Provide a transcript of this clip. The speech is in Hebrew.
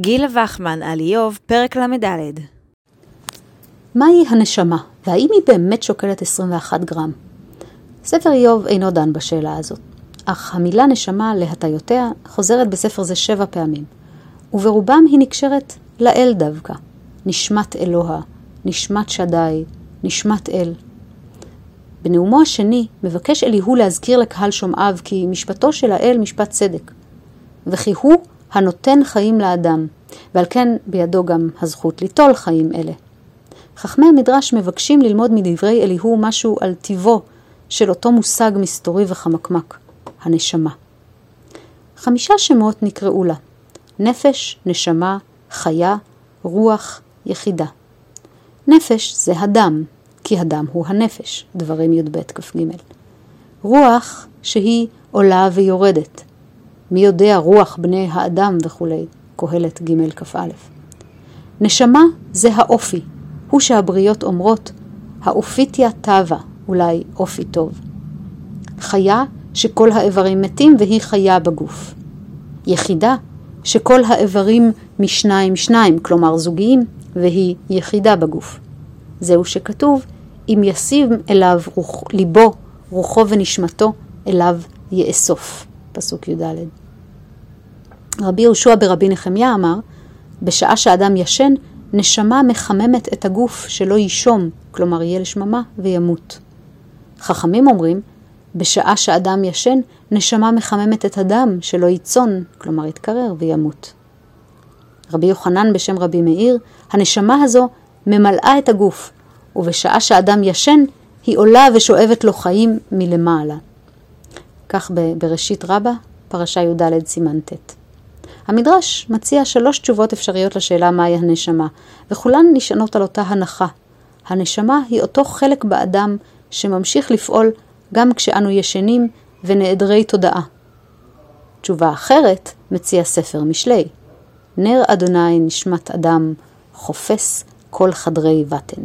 גילה וחמן על איוב, פרק ל"ד. מהי הנשמה, והאם היא באמת שוקלת 21 גרם? ספר איוב אינו דן בשאלה הזאת, אך המילה נשמה להטיותיה חוזרת בספר זה שבע פעמים, וברובם היא נקשרת לאל דווקא, נשמת אלוה, נשמת שדי, נשמת אל. בנאומו השני מבקש אליהו להזכיר לקהל שומעיו כי משפטו של האל משפט צדק, וכי הוא הנותן חיים לאדם, ועל כן בידו גם הזכות ליטול חיים אלה. חכמי המדרש מבקשים ללמוד מדברי אליהו משהו על טיבו של אותו מושג מסתורי וחמקמק, הנשמה. חמישה שמות נקראו לה נפש, נשמה, חיה, רוח, יחידה. נפש זה הדם, כי הדם הוא הנפש, דברים י"ב כ"ג. רוח שהיא עולה ויורדת, מי יודע רוח בני האדם וכולי, קהלת ג' כ"א. נשמה זה האופי, הוא שהבריות אומרות, האופיתיה טבה, אולי אופי טוב. חיה שכל האיברים מתים והיא חיה בגוף. יחידה שכל האיברים משניים שניים, כלומר זוגיים, והיא יחידה בגוף. זהו שכתוב, אם ישים אליו רוח, ליבו, רוחו ונשמתו, אליו יאסוף. פסוק י"ד. רבי יהושע ברבי נחמיה אמר, בשעה שאדם ישן, נשמה מחממת את הגוף שלא יישום, כלומר יהיה לשממה, וימות. חכמים אומרים, בשעה שאדם ישן, נשמה מחממת את הדם שלא ייצון, כלומר יתקרר וימות. רבי יוחנן בשם רבי מאיר, הנשמה הזו ממלאה את הגוף, ובשעה שאדם ישן, היא עולה ושואבת לו חיים מלמעלה. כך בראשית רבה, פרשה י"ד סימן ט'. המדרש מציע שלוש תשובות אפשריות לשאלה מהי הנשמה, וכולן נשענות על אותה הנחה. הנשמה היא אותו חלק באדם שממשיך לפעול גם כשאנו ישנים ונעדרי תודעה. תשובה אחרת מציע ספר משלי. נר אדוני נשמת אדם, חופש כל חדרי בטן.